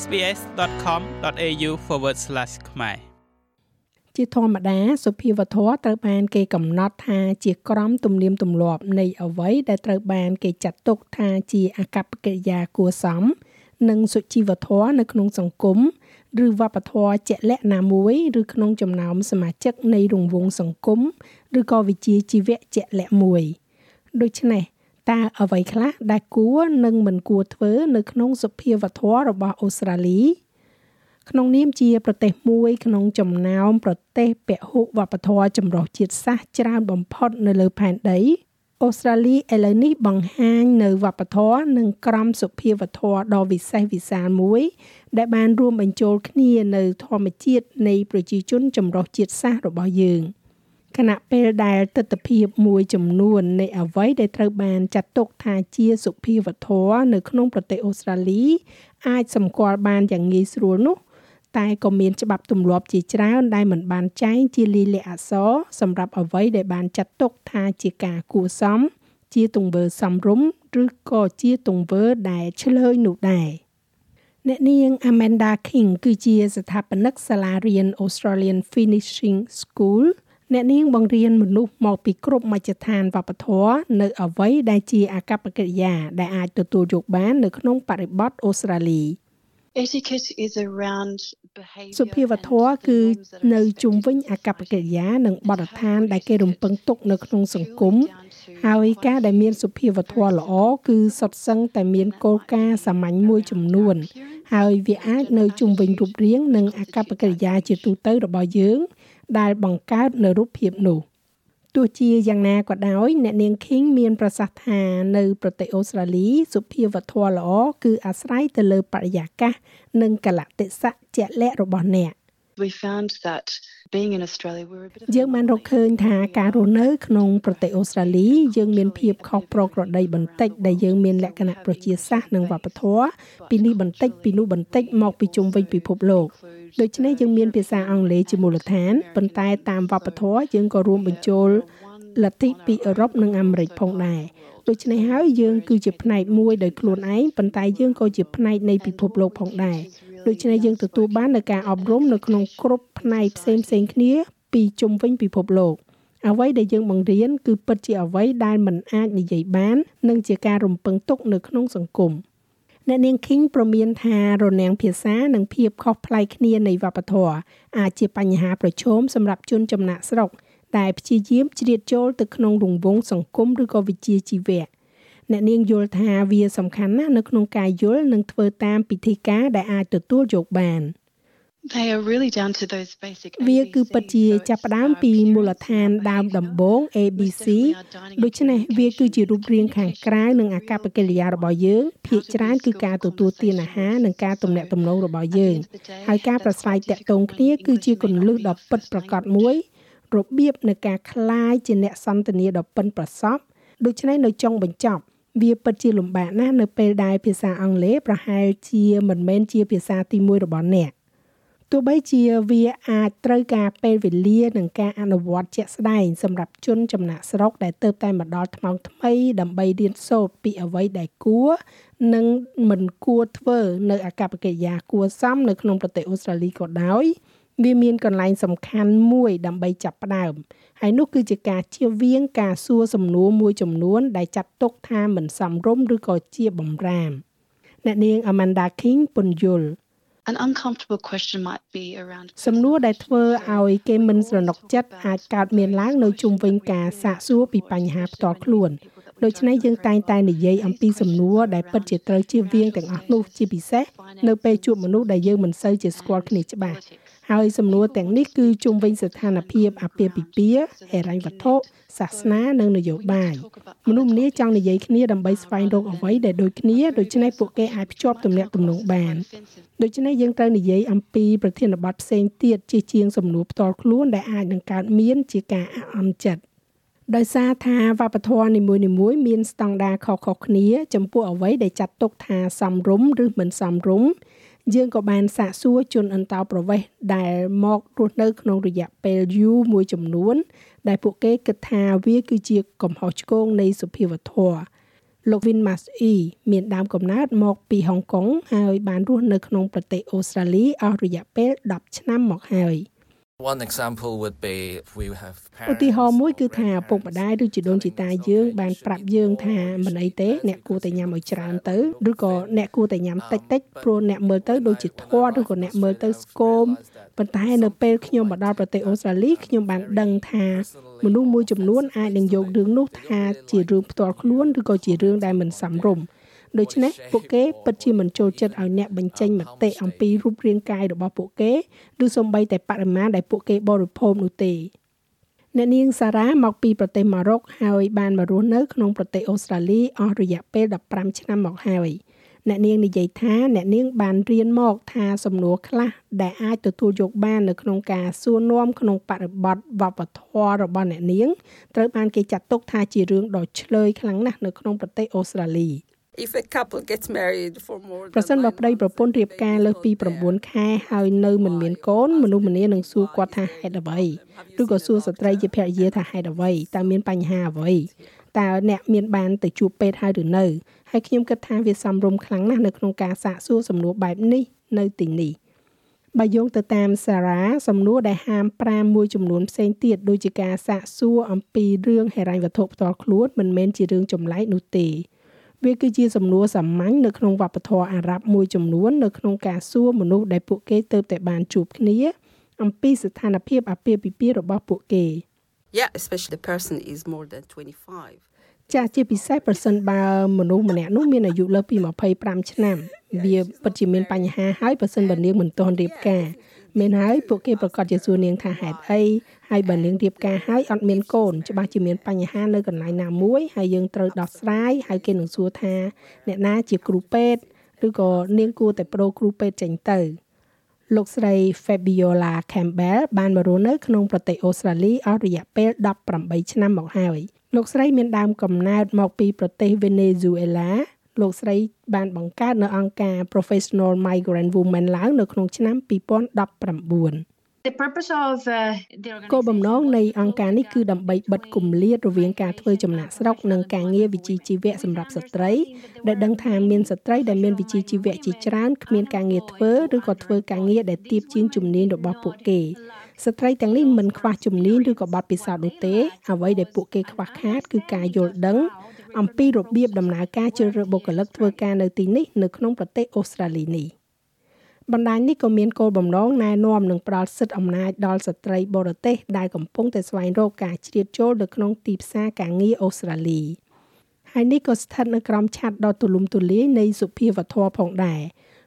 sbs.com.au/ ខ្មែរជាធម្មតាសុភាវធម៌ត្រូវបានគេកំណត់ថាជាក្រមទំនៀមទម្លាប់នៃអ្វីដែលត្រូវបានគេចាត់ទុកថាជាអកប្បកិរិយាគួរសមនិងសុជីវធម៌នៅក្នុងសង្គមឬវប្បធម៌ជាក់លាក់ណាមួយឬក្នុងចំណោមសមាជិកនៃរង្វង់សង្គមឬក៏វិជាជីវៈជាក់លាក់មួយដូច្នេះ តើអ្វីខ្លះដែលគួរនិងមិនគួរធ្វើនៅក្នុងសុភាវធម៌របស់អូស្ត្រាលី ក្នុងនាមជាប្រទេសមួយក្នុងចំណោមប្រទេសពហុវប្បធម៌ចម្រុះជាតិសាសន៍ច្រើនបំផុតនៅលើផែនដីអូស្ត្រាលីឥឡូវនេះបង្ហាញនៅវប្បធម៌និងក្រមសុភាវធម៌ដ៏វិសេសវិសាលមួយ ដែលបានរួមបញ្ចូលគ្នានៅធម្មជាតិនៃប្រជាជនចម្រុះជាតិសាសន៍របស់យើង ខណៈពេលដែលទស្សនវិជ្ជាមួយចំនួននៃអ្វីដែលត្រូវបានចាត់ទុកថាជាសុភាវធម៌នៅក្នុងប្រទេសអូស្ត្រាលី អាចសម្គាល់បានយ៉ាងងាយស្រួលនោះ តែក៏មានច្បាប់ទម្លាប់ជាច្រើនដែលមិនបានចែងជាលិលាអក្សរសម្រាប់អ្វីដែលបានចាត់ទុកថាជាការគួរសមជាទង្វើសមរម្យឬក៏ជាទង្វើដែលឆ្លើយនោះដែរអ្នកនាង Amanda King គឺជាស្ថាបនិកសាលារៀន Australian Finishing School អ្នកនាងបង្រៀនមនុស្សមកពីគ្រប់មជ្ឈដ្ឋានវប្បធម៌នៅអ្វីដែលជាអកប្បកិរិយា ដែលអាចទទួលយកបាននៅក្នុងបរិបទអូស្ត្រាលី Etiquette is around សុភាវធម៌គឺនៅជុំវិញអកប្បកិរិយានិងបទដ្ឋានដែលគេរំពឹងទុកនៅក្នុងសង្គមហើយការដែលមានសុភាវធម៌ល្អគឺសុទ្ធសឹងតែមានគោលការណ៍សាមញ្ញមួយចំនួន ហើយវាអាចនៅជុំវិញរូបរាងនិងអកប្បកិរិយាជាទូទៅរបស់យើង ដែលបង្កើតនៅរូបភាពនោះទោះជាយ៉ាងណាក៏ដោយអ្នកនាង King មានប្រសាសន៍ថានៅប្រទេសអូស្ត្រាលីសុភាវធម៌ល្អគឺអាស្រ័យទៅលើបរិយាកាស និងកលៈទេសៈជាក់លាក់របស់អ្នក we found that being in Australia we were a bit យើងបានរកឃើញថាការរស់នៅក្នុងប្រទេសអូស្ត្រាលីយើងមានភាពខុសប្រក្រតីបន្តិចដែលយើងមានលក្ខណៈប្រជាសាស្ត្រនិងវប្បធម៌ពីនេះបន្តិចពីនោះបន្តិចមកពីជុំវិញពិភពលោកដូច្នេះយើងមានភាសាអង់គ្លេសជាមូលដ្ឋានប៉ុន្តែតាមវប្បធម៌យើងក៏រួមបញ្ចូលលទ្ធិពីអឺរ៉ុបនិងអាមេរិកផងដែរដូច្នេះហើយយើងគឺជាផ្នែកមួយដោយខ្លួនឯងប៉ុន្តែយើងក៏ជាផ្នែកនៃពិភពលោកផងដែរ ដូច្នេះយើងទទួលបាននូវការអប់រំនៅក្នុងគ្រប់ផ្នែកផ្សេងផ្សេងគ្នា ពីជុំវិញពិភពលោកអ្វីដែលយើងបង្រៀនគឺពិតជាអ្វីដែលមិនអាចនិយាយបាន និងជាការរំពឹងទុកនៅក្នុងសង្គមអ្នកនាង King ប្រមានថារនាំងភាសានិងភាពខុសប្លែកគ្នានៃវប្បធម៌អាចជាបញ្ហាប្រឈមសម្រាប់ជនចំណាក់ស្រុកដែលព្យាយាមជ្រៀតចូលទៅក្នុងរង្វង់សង្គមឬក៏វិជ្ជាជីវៈ អ្នកនាងយល់ថាវាសំខាន់ណាស់នៅក្នុងការយល់និងធ្វើតាមពិធីការដែលអាចទទួលយកបាន They are really down to those basic វាគឺពិតជាចាប់ផ្ដើមពីមូលដ្ឋានដើមដំបូង ABC ដូច្នេះវាគឺជារូបរាងខាងក្រៅនិងអាកប្បកិរិយារបស់យើងភាគច្រើនគឺការទទួលទានអាហារនិងការទំនាក់ទំនងរបស់យើងហើយការប្រស្រ័យតាក់ទងគ្នាគឺជាគន្លឹះដ៏ពិតប្រាកដមួយរបៀបនៃការคลายជាអ្នកសន្តានាដ៏ប៉ិនប្រសប់ដូច្នេះនៅចុងបញ្ចប់ វាពិតជាលំបាកណាស់នៅពេលដែលភាសាអង់គ្លេសប្រហែលជាមិនមែនជាភាសាទី1របស់អ្នកទោះបីជាវាអាចត្រូវការពេលវេលានិងការអនុវត្តជាក់ស្ដែងសម្រាប់ជនចំណាក់ស្រុកដែលទៅតែមកដល់ថ្មងថ្មីដើម្បីរៀនសូត្រពីអ្វីដែលគួរនិងមិនគួរធ្វើនៅអកប្បកិរិយាគួរសមនៅក្នុងប្រទេសអូស្ត្រាលីក៏ដោយវាមានកន្លែងសំខាន់មួយដើម្បីចាប់ផ្ដើម ហើយនោះគឺជាការជៀសវាងការសួរសំណួរមួយចំនួន ដែលចាត់ទុកថាមិនសមរម្យឬក៏ជាបំរាមអ្នកនាង Amanda King ពន្យល់ An uncomfortable question might be around សំណួរដែលធ្វើឲ្យគេមិនស្រណុកចិត្តអាចកើតមានឡើងនៅជុំវិញការសាកសួរពីបញ្ហាផ្ទាល់ខ្លួន ដូច្នេះយើងតែងតែនិយាយអំពីសំណួរដែលពិតជាត្រូវជៀសវាងទាំងអស់នោះជាពិសេសនៅពេលជួបមនុស្សដែលយើងមិនសូវជាស្គាល់គ្នាច្បាស់ហើយសំណួរទាំងនេះគឺជុំវិញស្ថានភាពអាពាហ៍ពិពាហ៍ហិរញ្ញវត្ថុសាសនានិងនយោបាយមនុស្សម្នាចង់និយាយគ្នាដើម្បីស្វែងរកអ្វីដែលដូចគ្នាដូច្នេះពួកគេអាចភ្ជាប់ទំនាក់ទំនងបានដូច្នេះយើងត្រូវនិយាយអំពីប្រធានបទផ្សេងទៀតជាជាងសំណួរផ្ទាល់ខ្លួនដែលអាចនឹងកើតមានជាការអអន់ចិត្ត ដោយសារថាវប្បធម៌នីមួយៗមានស្តង់ដារខុសៗគ្នា ចំពោះអ្វីដែលចាត់ទុកថាសមរម្យឬមិនសមរម្យយើងក៏បានសាកសួរជនអន្តោប្រវេសន៍ដែលមករស់នៅក្នុងរយៈពេលយូរមួយចំនួន ដែលពួកគេគិតថាវាគឺជាកំហុសឆ្គងនៃសុភាវធម៌លោក Vin Mas E មានដើមកំណើតមកពីហុងកុងហើយបានរស់នៅក្នុងប្រទេសអូស្ត្រាលីអស់រយៈពេល10ឆ្នាំមកហើយ។ One example would be we have ឧទាហរណ៍មួយគឺថាពុកម្ដាយឬជីដូនជីតាយើងបានប្រាប់យើងថាមិនអីទេអ្នកគួរតែញ៉ាំឲ្យច្រើនទៅឬក៏អ្នកគួរតែញ៉ាំតិចតិចព្រោះអ្នកមើលទៅដូចជាធាត់ឬក៏អ្នកមើលទៅស្គមប៉ុន្តែនៅពេលខ្ញុំមកដល់ប្រទេសអូស្ត្រាលីខ្ញុំបានដឹងថាមនុស្សមួយចំនួនអាចនឹងយករឿងនោះថាជារឿងផ្ទាល់ខ្លួនឬក៏ជារឿងដែលមិនសមរម្យ ដូច្នេះពួកគេពិតជាមិនចូលចិត្តឲ្យអ្នកបញ្ចេញមតិអំពីរូបរាងកាយរបស់ពួកគេឬសូម្បីតែបរិមាណដែលពួកគេបរិភោគនោះទេអ្នកនាងសារ៉ាមកពីប្រទេសម៉ារ៉ុកហើយបានមករស់នៅក្នុងប្រទេសអូស្ត្រាលីអស់រយៈពេល15ឆ្នាំមកហើយអ្នកនាងនិយាយថាអ្នកនាងបានរៀនមកថាសំណួរខ្លះដែលអាចទទួលយកបាននៅក្នុងការសួរនាំក្នុងបរិបទវប្បធម៌របស់អ្នកនាងត្រូវបានគេចាត់ទុកថាជារឿងដ៏ឆ្លើយខ្លាំងណាស់នៅក្នុងប្រទេសអូស្ត្រាលី។ if a couple gets married for more ប្រសិនបើប្តីប្រពន្ធរៀបការលើសពី9ខែហើយនៅមិនមានកូនមនុស្សម្នានឹងសួរគាត់ថាហេតុអ្វីឬក៏សួរស្ត្រីជាភរិយាថាហេតុអ្វីតើមានបញ្ហាអ្វីតើអ្នកមានបានទៅជួបពេទ្យហើយឬនៅហើយខ្ញុំគិតថាវាសំរុំខ្លាំងណាស់នៅក្នុងការសាកសួរសំណួរបែបនេះនៅទីនេះបើយោងទៅតាមសារ៉ាសំណួរដែលហាម5មួយចំនួនផ្សេងទៀតដូចជាការសាកសួរអំពីរឿងហិរញ្ញវត្ថុផ្ទាល់ខ្លួនមិនមែនជារឿងចម្លែកនោះទេ វាគឺជាសំណួរសាមញ្ញនៅក្នុងវប្បធម៌អារ៉ាប់មួយចំនួននៅក្នុងការសួរមនុស្សដែលពួកគេទៅតែបានជួបគ្នា អំពីស្ថានភាពអាពាហ៍ពិពាហ៍របស់ពួកគេ Yeah especially the person is more than 25 ចាស់ជាពិសេសប្រសិនបើមនុស្សម្នាក់នោះមានអាយុលើសពី25ឆ្នាំវាពិតជាមានបញ្ហាហើយប្រសិនបើនាងមិនទាន់រៀបការ មែនហើយពួកគេប្រកាសជាសួរនាងថាហេតុអីហើយបើនាងរៀបការហើយអត់មានកូនច្បាស់ជាមានបញ្ហានៅកន្លែងណាមួយហើយយើងត្រូវដោះស្រាយហើយគេនឹងសួរថាអ្នកណាជាគ្រូពេទ្យឬក៏នាងគួរតែប្រូគ្រូពេទ្យចេញទៅលោកស្រី Fabiola Campbell បានមករស់នៅក្នុងប្រទេសអូស្ត្រាលីអស់រយៈពេល18ឆ្នាំមកហើយលោកស្រីមានដើមកំណើតមកពីប្រទេស Venezuela លោកស្រីបានបង្កើតនៅអង្គការ Professional Migrant Women ឡើងនៅក្នុងឆ្នាំ2019 The purpose of uh, the គោលបំណងនៃអង្គការនេះគឺដើម្បីបិទគម្លាតរវាងការធ្វើចំណាក់ស្រុកនិងការងារវិជ្ជាជីវៈសម្រាប់ស្ត្រី ដែលដឹងថាមានស្ត្រីដែលមានវិជ្ជាជីវៈជាច្រើនគ្មានការងារធ្វើឬក៏ធ្វើការងារដែលទាបជាងជំនាញរបស់ពួកគេស្ត្រីទាំងនេះមិនខ្វះជំនាញឬក៏បទពិសោធន៍នោះទេអ្វីដែលពួកគេខ្វះខាតគឺការយល់ដឹង អំពីរបៀបដំណើរការជ្រើសរើសបុគ្គលិកធ្វើការនៅទីនេះនៅក្នុងប្រទេសអូស្ត្រាលីនេះបណ្ដាញនេះក៏មានគោលបំណងណែនាំនិងផ្ដល់សិទ្ធិអំណាចដល់ស្ត្រីបរទេសដែលកំពុងតែស្វែងរកការជ្រៀតចូលនៅក្នុងទីផ្សារការងារអូស្ត្រាលីហើយនេះក៏ស្ថិតនៅក្រោមឆ័ត្រដ៏ទូលំទូលាយនៃសុភាវធម៌ផងដែរ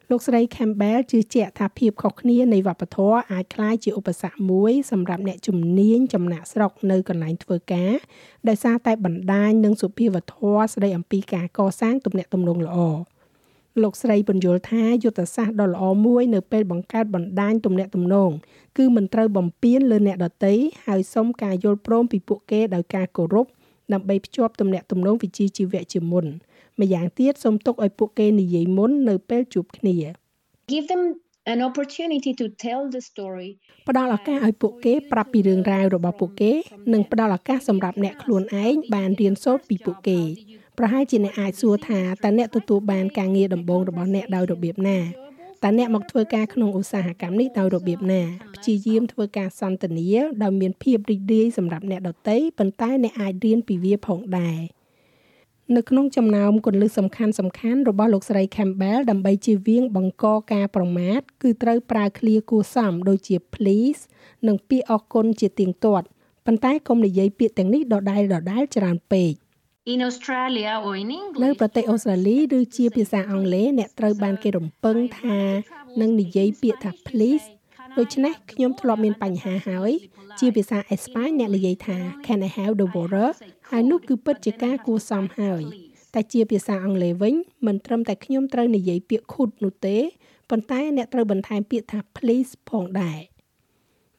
លោកស្រី Campbell ជឿជាក់ថាភាពខុសគ្នានៃវប្បធម៌អាចក្លាយជាឧបសគ្គមួយសម្រាប់អ្នកជំនាញចំណាក់ស្រុកនៅកន្លែងធ្វើការដោយសារតែបណ្ដាញនិងសុភាវធម៌ស្ដីអំពីការកសាងទំនាក់ទំនងល្អលោកស្រីបញ្យល់ថាយុទ្ធសាស្ត្រដ៏ល្អមួយនៅពេលបង្កើតបណ្ដាញទំនាក់ទំនងគឺមិនត្រូវបំពានលើអ្នកដទៃហើយសុំការយល់ព្រមពីពួកគេដោយការគោរពដើម្បីភ្ជាប់ទំនាក់ទំនងវិជ្ជាជីវៈជាមុន ម្យ៉ាងទៀតសូមទុកឲ្យពួកគេនិយាយមុននៅពេលជួបគ្នា give them an opportunity to tell the story ផ្ដល់ឱកាសឲ្យពួកគេប្រាប់ពីរឿងរ៉ាវរបស់ពួកគេនិងផ្ដល់ឱកាសសម្រាប់អ្នកខ្លួនឯងបានរៀនសូត្រពីពួកគេប្រហែលជាអ្នកអាចសួរថាតើអ្នកទទួលបានការងារដំបូងរបស់អ្នកដោយរបៀបណាតើអ្នកមកធ្វើការក្នុងឧស្សាហកម្មនេះដោយរបៀបណាព្យាយាមធ្វើការសន្ទនាដោយមានភាពរីករាយសម្រាប់អ្នកដទៃប៉ុន្តែអ្នកអាចរៀនពីវាផងដែរ នៅក្នុងចំណោមគន្លឹះសំខាន់សំខាន់របស់លោកស្រី Campbell ដើម្បីជៀសវាងបង្កការប្រមាថគឺត្រូវប្រើឃ្លាគួរសមដូចជា please និងពាក្យអរគុណជាទៀងទាត់ប៉ុន្តែកុំនិយាយពាក្យទាំងនេះដដែលដដែលច្រើនពេក in Australia or in English នៅប្រទេសអូស្ត្រាលីឬជាភាសាអង់គ្លេសអ្នកត្រូវបានគេរំពឹងថានឹងនិយាយពាក្យថា please ដូច្នេះខ្ញុំធ្លាប់មានបញ្ហាហើយ ជាភាសាអេស្ប៉ាញអ្នកនិយាយថា can I have the water ហើយនោះគឺពិតជាការគួរសមហើយតែជាភាសាអង់គ្លេសវិញមិនត្រឹមតែខ្ញុំត្រូវនិយាយពាក្យ could នោះទេប៉ុន្តែអ្នកត្រូវបន្ថែមពាក្យថា please ផងដែរ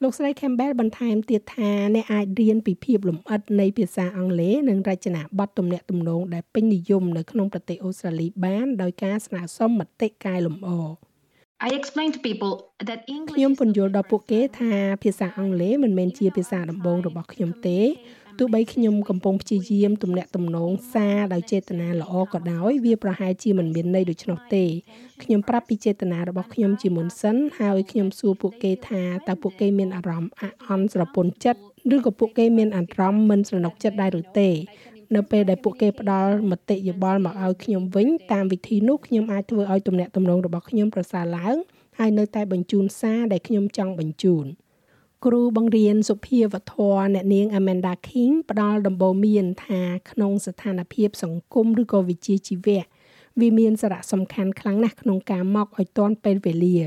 លោកស្រី Campbell បន្ថែមទៀតថាអ្នកអាចរៀនពីភាពលម្អិតនៃភាសាអង់គ្លេសនិងរចនាប័ទ្មទំនាក់ទំនងដែលពេញនិយមនៅក្នុងប្រទេសអូស្ត្រាលីបានដោយការស្នើសុំមតិកែលម្អ I explain to people that English ខ្ញុំពន្យល់ដល់ពួកគេថាភាសាអង់គ្លេសមិនមែនជាភាសាដំបូងរបស់ខ្ញុំទេទោះបីខ្ញុំកំពុងព្យាយាមទំនាក់ទំនងសារដោយចេតនាល្អក៏ដោយវាប្រហែលជាមិនមានន័យដូច្នោះទេខ្ញុំប្រាប់ពីចេតនារបស់ខ្ញុំជាមុនសិនហើយខ្ញុំសួរពួកគេថាតើពួកគេមានអារម្មណ៍អាក់អន់ស្រពន់ចិត្តឬក៏ពួកគេមានអារម្មណ៍មិនស្រណុកចិត្តដែរឬទេ នៅពេលដែលពួកគេផ្ដល់មតិយោបល់មកឲ្យខ្ញុំវិញតាមវិធីនោះខ្ញុំអាចធ្វើឲ្យទំនាក់ទំនងរបស់ខ្ញុំប្រសើរឡើងហើយនៅតែបញ្ជូនសារដែលខ្ញុំចង់បញ្ជូនគ្រូបង្រៀនសុភាវធម៌អ្នកនាង Amanda King ផ្ដល់ដំបូន្មានថាក្នុងស្ថានភាពសង្គមឬក៏វិជ្ជាជីវៈវាមានសារៈសំខាន់ខ្លាំងណាស់ក្នុងការមកឲ្យទាន់ពេលវេលា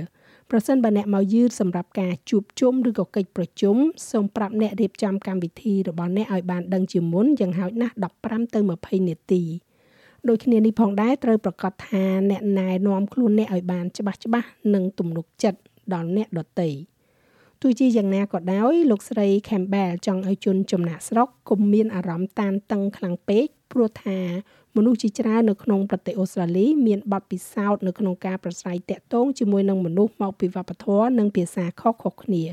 ប្រសិនបើអ្នកមកយឺតសម្រាប់ការជួបជុំឬក៏កិច្ចប្រជុំសូមប្រាប់អ្នករៀបចំកម្មវិធីរបស់អ្នកឲ្យបានដឹងជាមុនយ៉ាងហោចណាស់15ទៅ20នាទីដូចគ្នានេះផងដែរត្រូវប្រកាសថាអ្នកណែនាំខ្លួនអ្នកឲ្យបានច្បាស់ច្បាស់និងទំនុកចិត្តដល់អ្នកដទៃទោះជាយ៉ាងណាក៏ដោយលោកស្រី Campbell ចង់ឲ្យជនចំណាក់ស្រុកកុំមានអារម្មណ៍តានតឹងខ្លាំងពេក ព្រោះថាមនុស្សជាច្រើននៅក្នុងប្រទេសអូស្ត្រាលីមានបទពិសោធន៍នៅក្នុងការប្រស្រ័យតាក់ទងជាមួយនឹងមនុស្សមកពីវប្បធម៌និងភាសាខុសៗគ្នា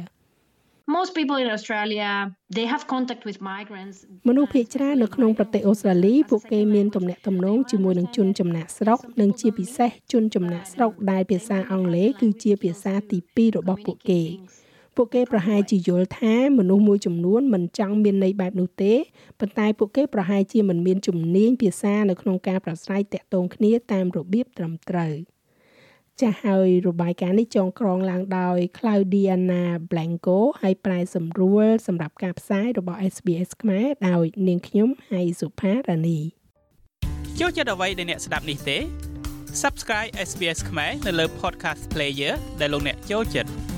Most people in Australia they have contact with migrants មនុស្សភាគច្រើននៅក្នុងប្រទេសអូស្ត្រាលីពួកគេមានទំនាក់ទំនងជាមួយនឹងជនចំណាក់ស្រុកនិងជាពិសេសជនចំណាក់ស្រុកដែលភាសាអង់គ្លេសគឺជាភាសាទី2របស់ពួកគេ ពួកគេប្រហែលជាយល់ថាមនុស្សមួយចំនួនមិនចង់មានន័យបែបនោះទេប៉ុន្តែពួកគេប្រហែលជាមិនមានជំនាញភាសានៅក្នុងការប្រស្រ័យតាក់ទងគ្នាតាមរបៀបត្រឹមត្រូវចាស់ហើយរបាយការណ៍នេះចងក្រងឡើងដោយ Claudiana Blanco ហើយប្រែសម្រួលសម្រាប់ការផ្សាយរបស់ SBS ខ្មែរដោយនាងខ្ញុំហៃសុផារ៉ានីចូលចិត្តអ្វីដែលអ្នកស្ដាប់នេះទេ Subscribe SBS ខ្មែរនៅលើ Podcast Player ដែលលោកអ្នកចូលចិត្ត